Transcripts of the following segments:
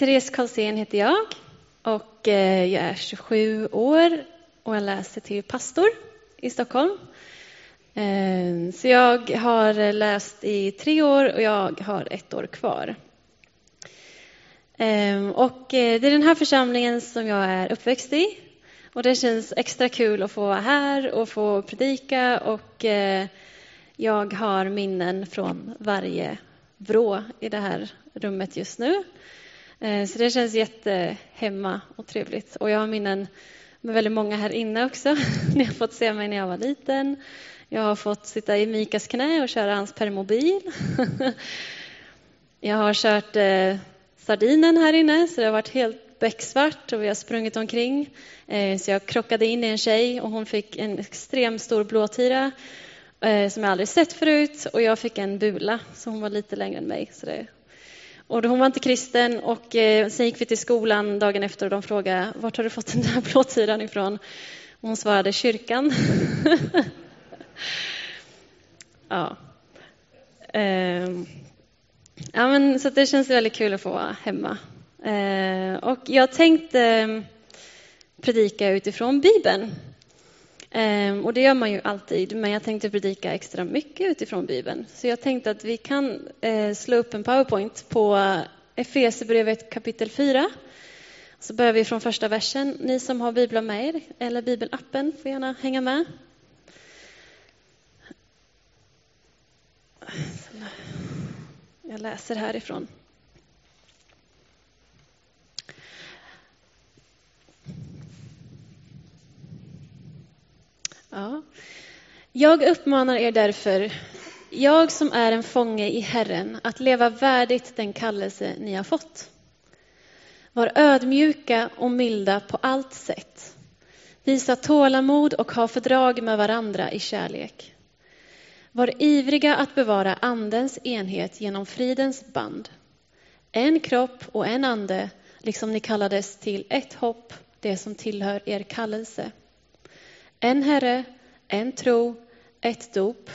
Therese Karlsén heter jag och eh, jag är 27 år och jag läser till pastor i Stockholm. Eh, så jag har läst i tre år och jag har ett år kvar. Eh, och det är den här församlingen som jag är uppväxt i. Och det känns extra kul att få vara här och få predika och jag har minnen från varje vrå i det här rummet just nu. Eh, så det känns jättehemma och trevligt. Och jag har minnen med väldigt många här inne också. Ni har fått se mig när jag var liten. Jag har fått sitta i Mikas knä och köra hans permobil. Jag har kört eh, sardinen här inne, så det har varit helt becksvart och vi har sprungit omkring. Eh, så jag krockade in i en tjej och hon fick en extremt stor blåtira eh, som jag aldrig sett förut och jag fick en bula, så hon var lite längre än mig. Så det och hon var inte kristen och eh, sen gick vi till skolan dagen efter och de frågade vart har du fått den där blåtiran ifrån? Och hon svarade kyrkan. ja. Eh, ja, men så det känns väldigt kul att få vara hemma. Eh, och jag tänkte eh, predika utifrån Bibeln. Ehm, och det gör man ju alltid, men jag tänkte predika extra mycket utifrån Bibeln. Så jag tänkte att vi kan eh, slå upp en powerpoint på Efesierbrevet kapitel 4. Så börjar vi från första versen. Ni som har biblar med er, eller bibelappen, får gärna hänga med. Jag läser härifrån. Ja. Jag uppmanar er därför, jag som är en fånge i Herren, att leva värdigt den kallelse ni har fått. Var ödmjuka och milda på allt sätt. Visa tålamod och ha fördrag med varandra i kärlek. Var ivriga att bevara Andens enhet genom fridens band. En kropp och en ande, liksom ni kallades till ett hopp, det som tillhör er kallelse. En Herre, en tro, ett dop.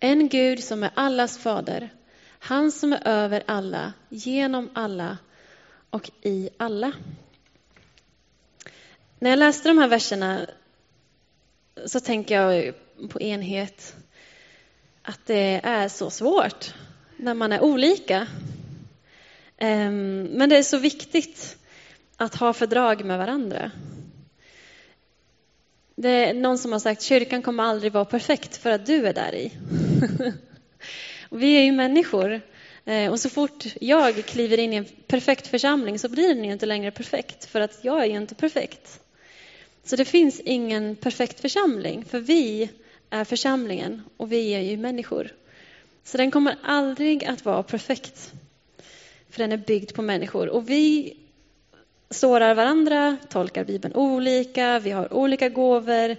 En Gud som är allas fader, han som är över alla, genom alla och i alla. När jag läste de här verserna så tänker jag på enhet, att det är så svårt när man är olika. Ehm, men det är så viktigt att ha fördrag med varandra. Det är någon som har sagt kyrkan kommer aldrig vara perfekt för att du är där i. vi är ju människor. Eh, och så fort jag kliver in i en perfekt församling så blir den ju inte längre perfekt för att jag är ju inte perfekt. Så det finns ingen perfekt församling för vi är församlingen och vi är ju människor. Så den kommer aldrig att vara perfekt. För den är byggd på människor. Och vi sårar varandra, tolkar Bibeln olika, vi har olika gåvor.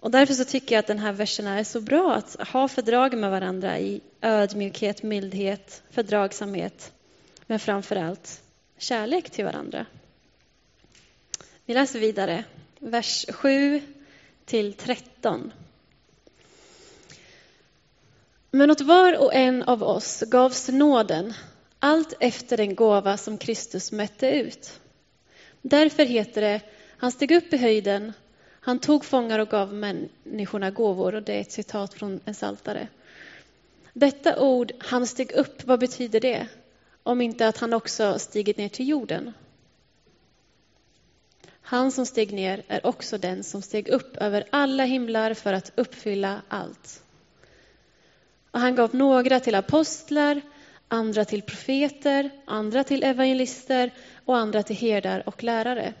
Och därför så tycker jag att den här versen är så bra, att ha fördrag med varandra i ödmjukhet, mildhet, fördragsamhet, men framför allt kärlek till varandra. Vi läser vidare, vers 7 till 13. Men åt var och en av oss gavs nåden allt efter den gåva som Kristus mätte ut. Därför heter det, han steg upp i höjden, han tog fångar och gav människorna gåvor. Och det är ett citat från en saltare. Detta ord, han steg upp, vad betyder det? Om inte att han också stigit ner till jorden. Han som steg ner är också den som steg upp över alla himlar för att uppfylla allt. Och han gav några till apostlar, andra till profeter, andra till evangelister och andra till herdar och lärare.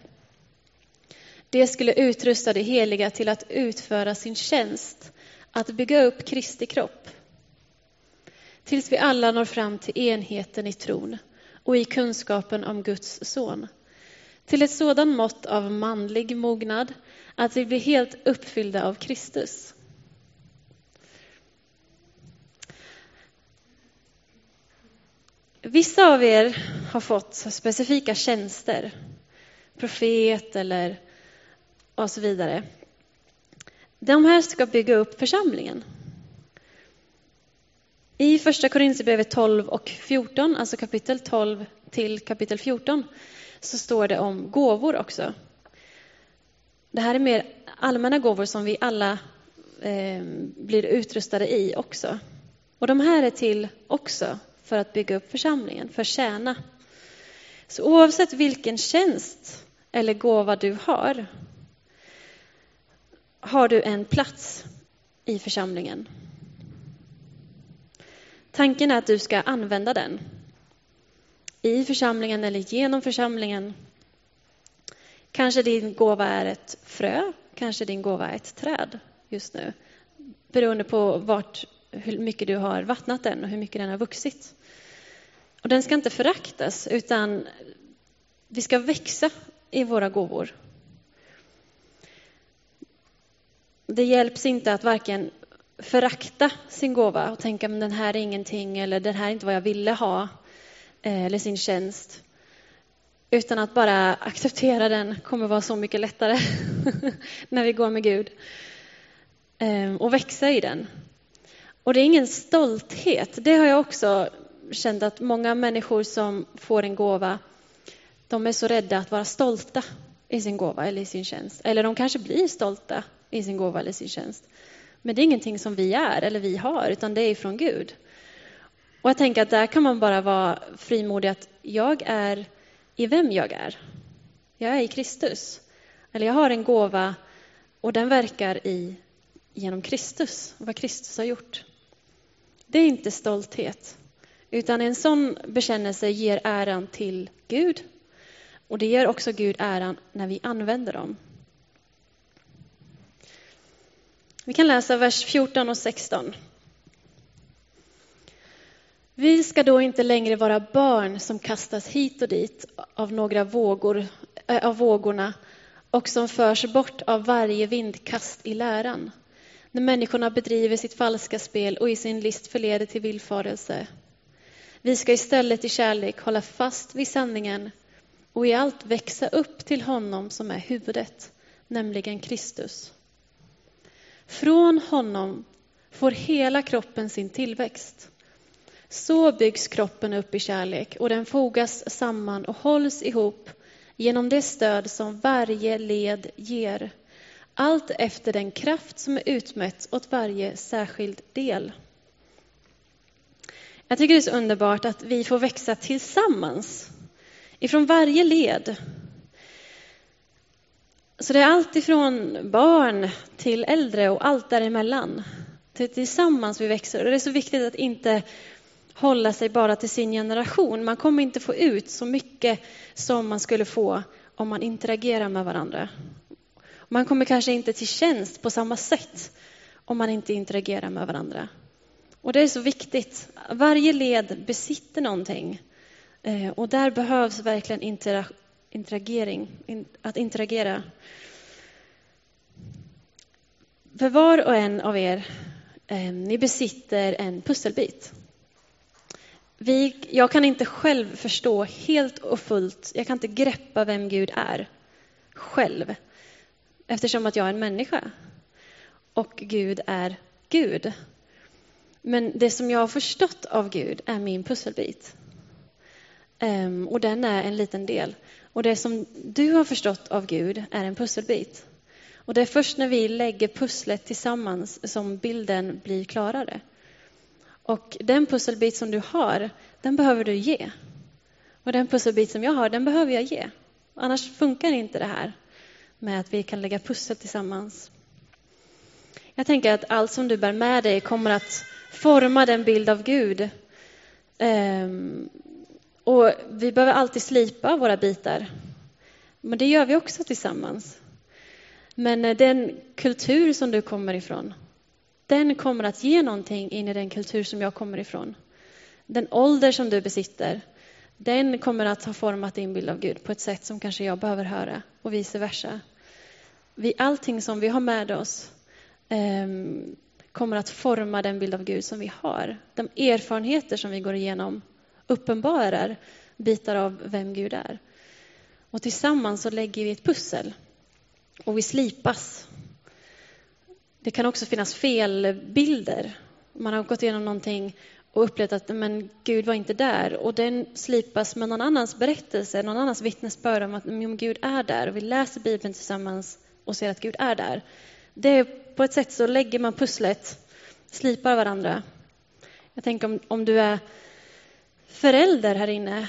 Det skulle utrusta de heliga till att utföra sin tjänst, att bygga upp Kristi kropp. Tills vi alla når fram till enheten i tron och i kunskapen om Guds son. Till ett sådant mått av manlig mognad att vi blir helt uppfyllda av Kristus. Vissa av er har fått specifika tjänster, profet eller och så vidare. De här ska bygga upp församlingen. I första Korinthierbrevet 12 och 14, alltså kapitel 12 till kapitel 14 så står det om gåvor också. Det här är mer allmänna gåvor som vi alla eh, blir utrustade i också. Och de här är till också för att bygga upp församlingen, för tjäna. Så oavsett vilken tjänst eller gåva du har, har du en plats i församlingen. Tanken är att du ska använda den i församlingen eller genom församlingen. Kanske din gåva är ett frö, kanske din gåva är ett träd just nu. Beroende på vart, hur mycket du har vattnat den och hur mycket den har vuxit. Och den ska inte föraktas, utan vi ska växa i våra gåvor. Det hjälps inte att varken förakta sin gåva och tänka att den här är ingenting eller den här är inte vad jag ville ha eh, eller sin tjänst. Utan att bara acceptera den kommer vara så mycket lättare när vi går med Gud. Eh, och växa i den. Och det är ingen stolthet. Det har jag också känt att många människor som får en gåva, de är så rädda att vara stolta i sin gåva eller i sin tjänst. Eller de kanske blir stolta i sin gåva eller sin tjänst. Men det är ingenting som vi är eller vi har, utan det är från Gud. Och jag tänker att där kan man bara vara frimodig att jag är i vem jag är. Jag är i Kristus. Eller jag har en gåva och den verkar i, genom Kristus, vad Kristus har gjort. Det är inte stolthet, utan en sån bekännelse ger äran till Gud. Och det ger också Gud äran när vi använder dem. Vi kan läsa vers 14 och 16. Vi ska då inte längre vara barn som kastas hit och dit av några vågor, äh, av vågorna och som förs bort av varje vindkast i läran. När människorna bedriver sitt falska spel och i sin list förleder till villfarelse. Vi ska istället i kärlek hålla fast vid sanningen och i allt växa upp till honom som är huvudet, nämligen Kristus. Från honom får hela kroppen sin tillväxt. Så byggs kroppen upp i kärlek och den fogas samman och hålls ihop genom det stöd som varje led ger. Allt efter den kraft som är utmätt åt varje särskild del. Jag tycker det är så underbart att vi får växa tillsammans. Ifrån varje led så det är allt ifrån barn till äldre och allt däremellan. Tillsammans vi växer. Och det är så viktigt att inte hålla sig bara till sin generation. Man kommer inte få ut så mycket som man skulle få om man interagerar med varandra. Man kommer kanske inte till tjänst på samma sätt om man inte interagerar med varandra. Och det är så viktigt. Varje led besitter någonting. Eh, och där behövs verkligen interagering, att interagera. För var och en av er, eh, ni besitter en pusselbit. Vi, jag kan inte själv förstå helt och fullt, jag kan inte greppa vem Gud är själv. Eftersom att jag är en människa. Och Gud är Gud. Men det som jag har förstått av Gud är min pusselbit. Um, och den är en liten del. Och det som du har förstått av Gud är en pusselbit. Och det är först när vi lägger pusslet tillsammans som bilden blir klarare. Och den pusselbit som du har, den behöver du ge. Och den pusselbit som jag har, den behöver jag ge. Annars funkar inte det här med att vi kan lägga pussel tillsammans. Jag tänker att allt som du bär med dig kommer att forma den bild av Gud um, och vi behöver alltid slipa våra bitar. Men det gör vi också tillsammans. Men eh, den kultur som du kommer ifrån, den kommer att ge någonting in i den kultur som jag kommer ifrån. Den ålder som du besitter, den kommer att ha format din bild av Gud på ett sätt som kanske jag behöver höra och vice versa. Vi, allting som vi har med oss um, kommer att forma den bild av Gud som vi har. De erfarenheter som vi går igenom uppenbarar bitar av vem Gud är. Och tillsammans så lägger vi ett pussel och vi slipas. Det kan också finnas felbilder. Man har gått igenom någonting och upplevt att men Gud var inte där. Och den slipas med någon annans berättelse, någon annans vittnesbörd om att men Gud är där. Och vi läser Bibeln tillsammans och ser att Gud är där. Det är på ett sätt så lägger man pusslet, slipar varandra. Jag tänker om, om du är förälder här inne,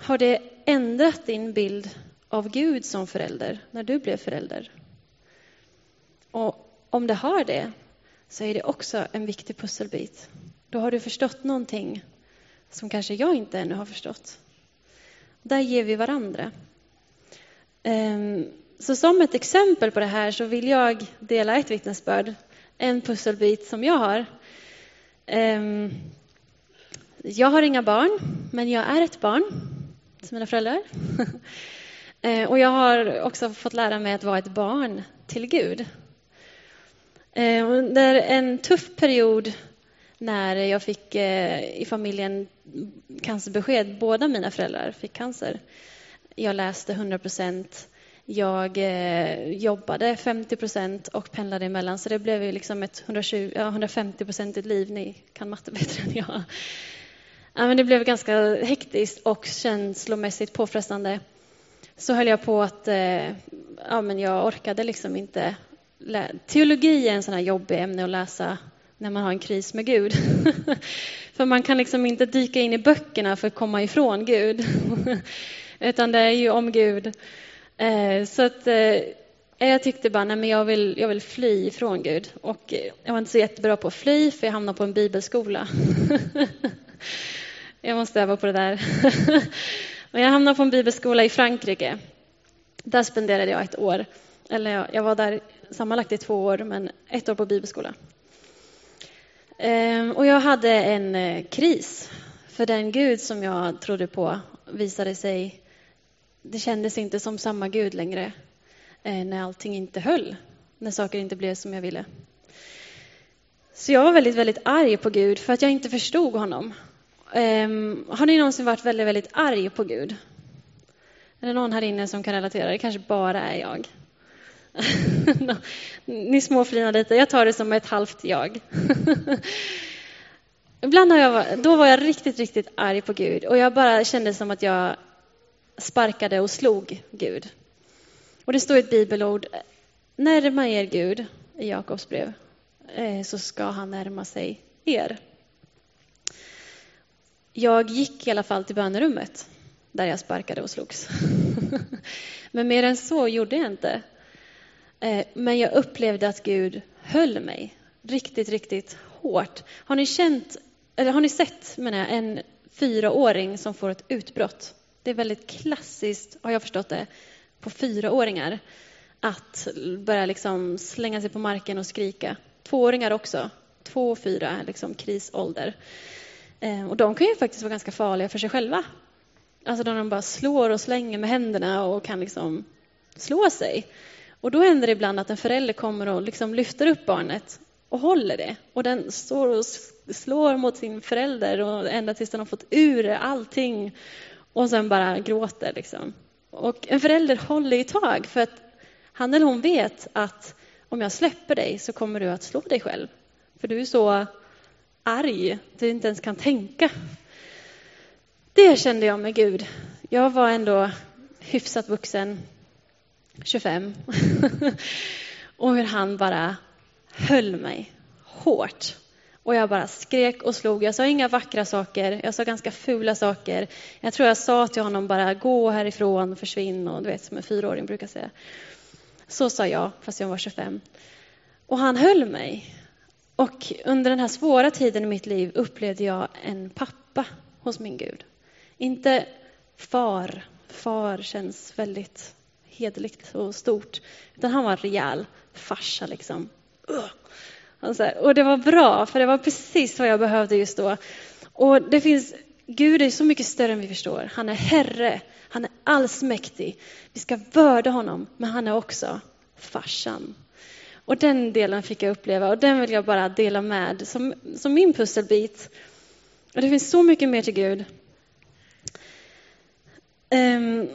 har det ändrat din bild av Gud som förälder när du blev förälder? Och om det har det, så är det också en viktig pusselbit. Då har du förstått någonting som kanske jag inte ännu har förstått. Där ger vi varandra. Ehm, så som ett exempel på det här så vill jag dela ett vittnesbörd, en pusselbit som jag har. Ehm, jag har inga barn, men jag är ett barn till mina föräldrar. Ehm, och jag har också fått lära mig att vara ett barn till Gud. Ehm, under en tuff period när jag fick eh, i familjen cancerbesked, båda mina föräldrar fick cancer. Jag läste 100 procent jag eh, jobbade 50 procent och pendlade emellan, så det blev ju liksom ett 120, ja, 150 procentigt liv. Ni kan matte bättre än jag. Ja, men det blev ganska hektiskt och känslomässigt påfrestande. Så höll jag på att eh, ja, men jag orkade liksom inte. Teologi är en sån här jobbig ämne att läsa när man har en kris med Gud. för man kan liksom inte dyka in i böckerna för att komma ifrån Gud. Utan det är ju om Gud. Eh, så att eh, jag tyckte bara, nej men jag vill, jag vill fly ifrån Gud. Och eh, jag var inte så jättebra på att fly, för jag hamnade på en bibelskola. jag måste öva på det där. Men jag hamnade på en bibelskola i Frankrike. Där spenderade jag ett år. Eller jag var där sammanlagt i två år, men ett år på bibelskola. Ehm, och jag hade en kris. För den Gud som jag trodde på visade sig det kändes inte som samma Gud längre eh, när allting inte höll, när saker inte blev som jag ville. Så jag var väldigt, väldigt arg på Gud för att jag inte förstod honom. Um, har ni någonsin varit väldigt, väldigt arg på Gud? Är det någon här inne som kan relatera? Det kanske bara är jag. ni småflinar lite. Jag tar det som ett halvt jag. Ibland har jag, då var jag riktigt, riktigt arg på Gud och jag bara kände som att jag sparkade och slog Gud. Och det står ett bibelord, närma er Gud i Jakobs brev, eh, så ska han närma sig er. Jag gick i alla fall till bönerummet där jag sparkade och slogs. Men mer än så gjorde jag inte. Eh, men jag upplevde att Gud höll mig riktigt, riktigt hårt. Har ni känt, eller har ni sett menar jag, en fyraåring som får ett utbrott? Det är väldigt klassiskt, har jag förstått det, på fyraåringar att börja liksom slänga sig på marken och skrika. Tvååringar också. Två och fyra, liksom krisålder. Eh, och de kan ju faktiskt vara ganska farliga för sig själva. Alltså när de bara slår och slänger med händerna och kan liksom slå sig. Och då händer det ibland att en förälder kommer och liksom lyfter upp barnet och håller det. Och den står och slår mot sin förälder och ända tills den har fått ur allting och sen bara gråter. Liksom. Och en förälder håller i tag för att han eller hon vet att om jag släpper dig så kommer du att slå dig själv. För du är så arg att du inte ens kan tänka. Det kände jag med Gud. Jag var ändå hyfsat vuxen, 25. och hur han bara höll mig hårt. Och jag bara skrek och slog. Jag sa inga vackra saker, jag sa ganska fula saker. Jag tror jag sa till honom bara gå härifrån, försvinn och du vet som en fyraåring brukar säga. Så sa jag, fast jag var 25. Och han höll mig. Och under den här svåra tiden i mitt liv upplevde jag en pappa hos min Gud. Inte far. Far känns väldigt hederligt och stort. Utan han var en rejäl farsa liksom. Och det var bra, för det var precis vad jag behövde just då. Och det finns, Gud är så mycket större än vi förstår. Han är Herre, han är allsmäktig. Vi ska vörda honom, men han är också farsan. Och den delen fick jag uppleva och den vill jag bara dela med som, som min pusselbit. Och det finns så mycket mer till Gud. Um,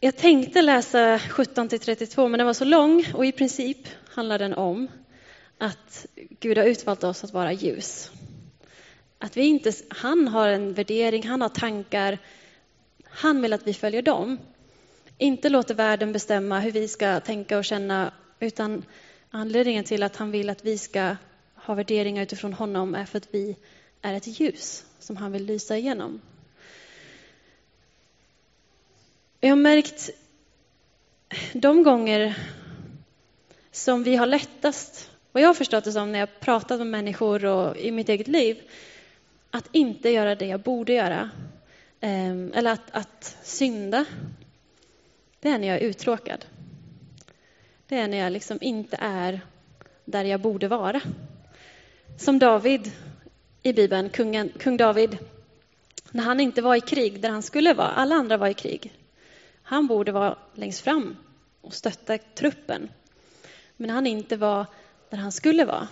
jag tänkte läsa 17 till 32, men den var så lång och i princip handlar den om att Gud har utvalt oss att vara ljus. Att vi inte, han har en värdering, han har tankar. Han vill att vi följer dem. Inte låter världen bestämma hur vi ska tänka och känna, utan anledningen till att han vill att vi ska ha värderingar utifrån honom är för att vi är ett ljus som han vill lysa igenom. Jag har märkt de gånger som vi har lättast, vad jag har förstått det som när jag pratat med människor och i mitt eget liv, att inte göra det jag borde göra. Ehm, eller att, att synda. Det är när jag är uttråkad. Det är när jag liksom inte är där jag borde vara. Som David i Bibeln, kungen, kung David. När han inte var i krig där han skulle vara, alla andra var i krig. Han borde vara längst fram och stötta truppen. Men när han inte var där han skulle vara,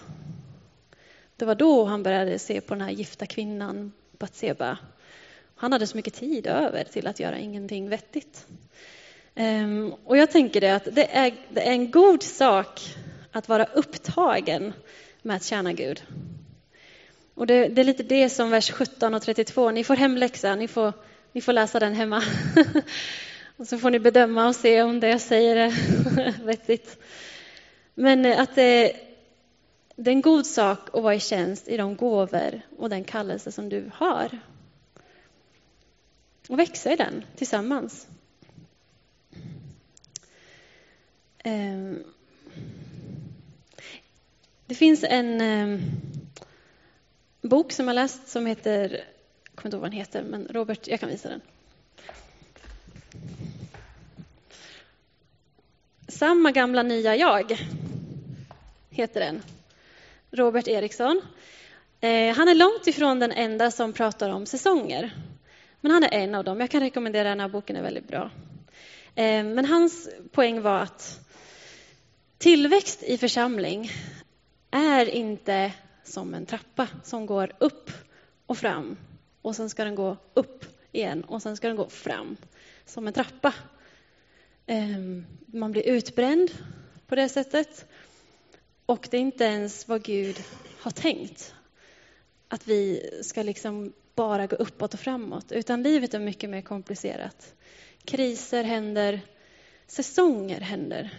det var då han började se på den här gifta kvinnan Batseba. Han hade så mycket tid över till att göra ingenting vettigt. Ehm, och jag tänker det att det är, det är en god sak att vara upptagen med att tjäna Gud. Och det, det, är lite det som vers 17 och 32, ni får hemläxa, ni får, ni får läsa den hemma. och så får ni bedöma och se om det jag säger är vettigt. Men att det, det är en god sak att vara i tjänst i de gåvor och den kallelse som du har. Och växa i den tillsammans. Ehm. Det finns en ehm, bok som jag läst som heter, jag kommer inte ihåg vad den heter, men Robert, jag kan visa den. Samma gamla nya jag, heter den. Robert Eriksson. Eh, han är långt ifrån den enda som pratar om säsonger. Men han är en av dem. Jag kan rekommendera den här boken, är väldigt bra. Eh, men hans poäng var att tillväxt i församling är inte som en trappa som går upp och fram och sen ska den gå upp igen och sen ska den gå fram som en trappa. Eh, man blir utbränd på det sättet och det är inte ens vad Gud har tänkt. Att vi ska liksom bara gå uppåt och framåt, utan livet är mycket mer komplicerat. Kriser händer, säsonger händer.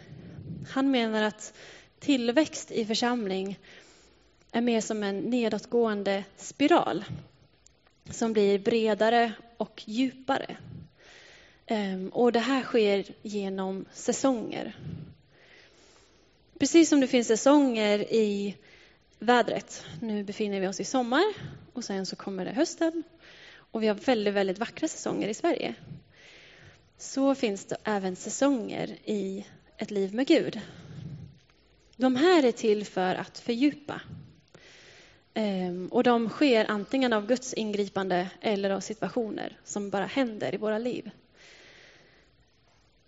Han menar att tillväxt i församling är mer som en nedåtgående spiral som blir bredare och djupare. Ehm, och det här sker genom säsonger. Precis som det finns säsonger i vädret. Nu befinner vi oss i sommar och sen så kommer det hösten. Och vi har väldigt, väldigt vackra säsonger i Sverige. Så finns det även säsonger i ett liv med Gud. De här är till för att fördjupa. Ehm, och de sker antingen av Guds ingripande eller av situationer som bara händer i våra liv.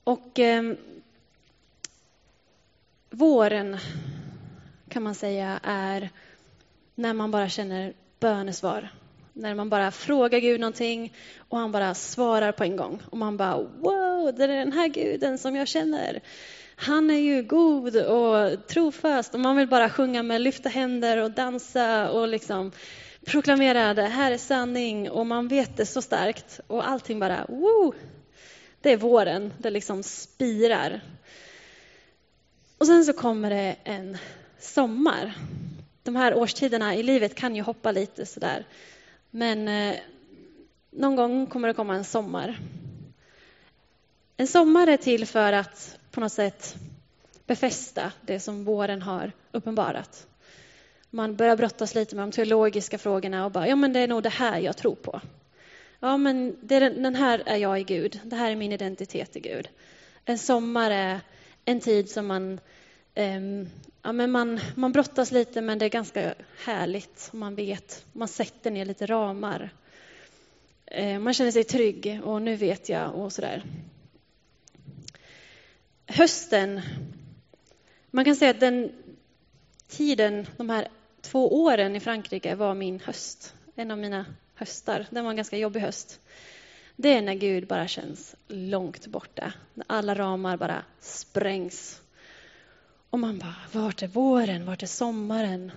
Och ehm, våren kan man säga är när man bara känner bönesvar. När man bara frågar Gud någonting och han bara svarar på en gång. Och man bara wow, det är den här guden som jag känner. Han är ju god och trofast och man vill bara sjunga med lyfta händer och dansa och liksom proklamera det här är sanning och man vet det så starkt och allting bara wow. Det är våren, det liksom spirar. Och sen så kommer det en sommar. De här årstiderna i livet kan ju hoppa lite sådär. Men eh, någon gång kommer det komma en sommar. En sommar är till för att på något sätt befästa det som våren har uppenbarat. Man börjar brottas lite med de teologiska frågorna och bara, ja men det är nog det här jag tror på. Ja men det är, den här är jag i Gud, det här är min identitet i Gud. En sommar är en tid som man Eh, ja, men man, man brottas lite, men det är ganska härligt. Man vet, man sätter ner lite ramar. Eh, man känner sig trygg och nu vet jag och sådär. Hösten, man kan säga att den tiden, de här två åren i Frankrike var min höst. En av mina höstar. Den var en ganska jobbig höst. Det är när Gud bara känns långt borta. När alla ramar bara sprängs och man bara, vart är våren, vart är sommaren?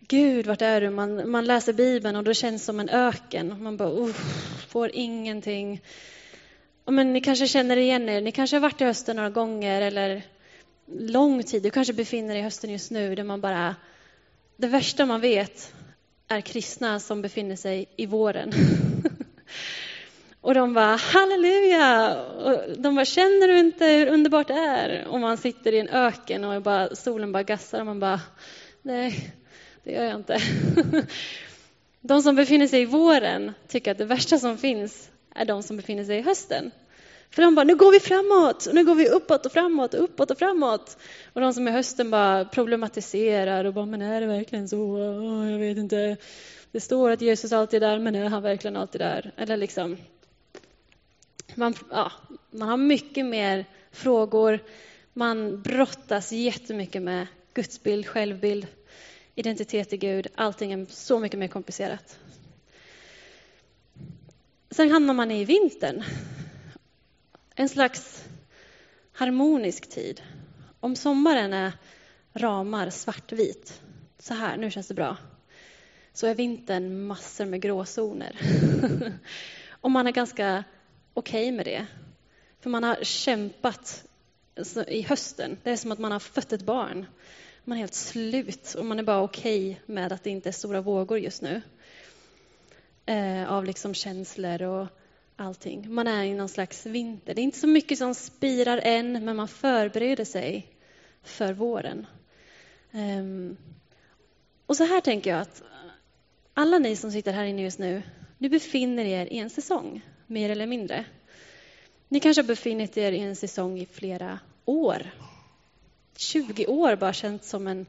Gud, vart är du? Man, man läser Bibeln och det känns som en öken. Man bara, får ingenting. Men ni kanske känner igen er. Ni kanske har varit i hösten några gånger eller lång tid. Du kanske befinner dig i hösten just nu där man bara... Det värsta man vet är kristna som befinner sig i våren. och de bara halleluja! Och de bara känner du inte hur underbart det är? Och man sitter i en öken och bara, solen bara gassar och man bara nej, det gör jag inte. de som befinner sig i våren tycker att det värsta som finns är de som befinner sig i hösten. För de bara, nu går vi framåt, nu går vi uppåt och framåt, uppåt och framåt. Och de som i hösten bara problematiserar och bara, men är det verkligen så? Oh, jag vet inte. Det står att Jesus alltid är där, men är han verkligen alltid där? Eller liksom, man, ja, man har mycket mer frågor. Man brottas jättemycket med gudsbild, självbild, identitet i Gud. Allting är så mycket mer komplicerat. Sen hamnar man i vintern. En slags harmonisk tid. Om sommaren är ramar svartvit, så här, nu känns det bra, så är vintern massor med gråzoner. och man är ganska okej okay med det. För man har kämpat i hösten. Det är som att man har fött ett barn. Man är helt slut och man är bara okej okay med att det inte är stora vågor just nu. Eh, av liksom känslor och allting. Man är i någon slags vinter. Det är inte så mycket som spirar än, men man förbereder sig för våren. Eh, och så här tänker jag att alla ni som sitter här inne just nu, ni befinner er i en säsong, mer eller mindre. Ni kanske har befunnit er i en säsong i flera år. 20 år bara känts som en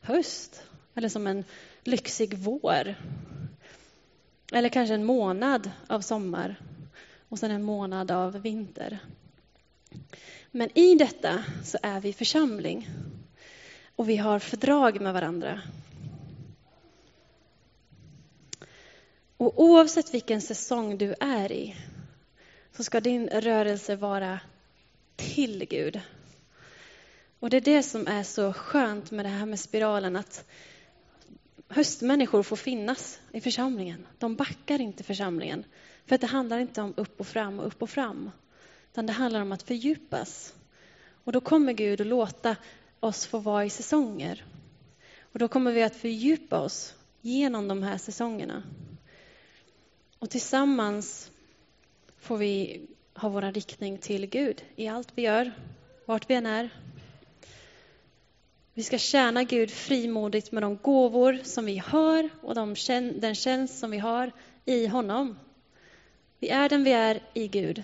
höst, eller som en lyxig vår. Eller kanske en månad av sommar och sen en månad av vinter. Men i detta så är vi församling och vi har fördrag med varandra. Och oavsett vilken säsong du är i så ska din rörelse vara till Gud. Och det är det som är så skönt med det här med spiralen, att höstmänniskor får finnas i församlingen. De backar inte församlingen. För det handlar inte om upp och fram och upp och fram. Utan det handlar om att fördjupas. Och då kommer Gud att låta oss få vara i säsonger. Och då kommer vi att fördjupa oss genom de här säsongerna. Och tillsammans får vi ha vår riktning till Gud i allt vi gör, vart vi än är. Vi ska tjäna Gud frimodigt med de gåvor som vi har och de, den tjänst som vi har i honom. Vi är den vi är i Gud.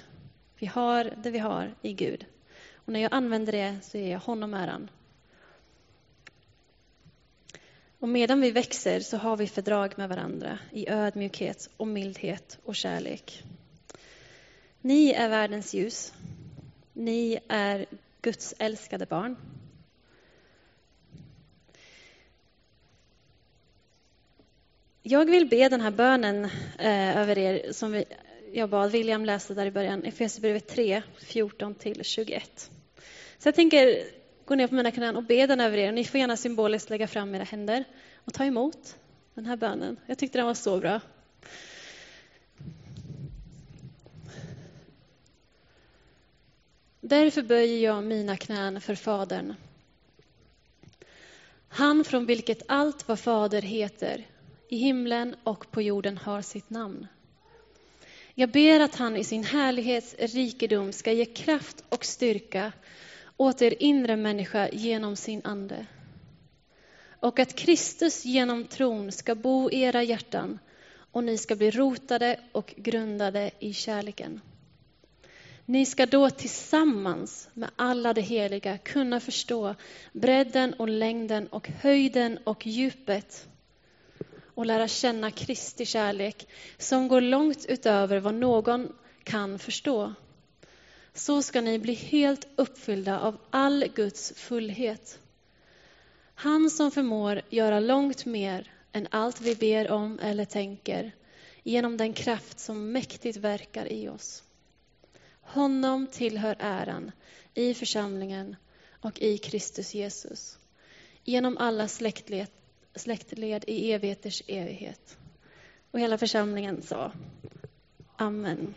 Vi har det vi har i Gud. Och när jag använder det så ger jag honom äran. Och medan vi växer så har vi fördrag med varandra i ödmjukhet och mildhet och kärlek. Ni är världens ljus. Ni är Guds älskade barn. Jag vill be den här bönen eh, över er som vi, jag bad William läsa där i början, Efesierbrevet 3, 14-21. Så jag tänker gå ner på mina knän och be den över er. Ni får gärna symboliskt lägga fram era händer och ta emot den här bönen. Jag tyckte den var så bra. Därför böjer jag mina knän för Fadern. Han från vilket allt vad Fader heter, i himlen och på jorden har sitt namn. Jag ber att han i sin härlighets rikedom ska ge kraft och styrka åt er inre människa genom sin ande. Och att Kristus genom tron ska bo i era hjärtan och ni ska bli rotade och grundade i kärleken. Ni ska då tillsammans med alla de heliga kunna förstå bredden och längden och höjden och djupet och lära känna Kristi kärlek som går långt utöver vad någon kan förstå. Så ska ni bli helt uppfyllda av all Guds fullhet. Han som förmår göra långt mer än allt vi ber om eller tänker genom den kraft som mäktigt verkar i oss. Honom tillhör äran i församlingen och i Kristus Jesus genom alla släktled släktled i evigheters evighet. Och hela församlingen sa Amen.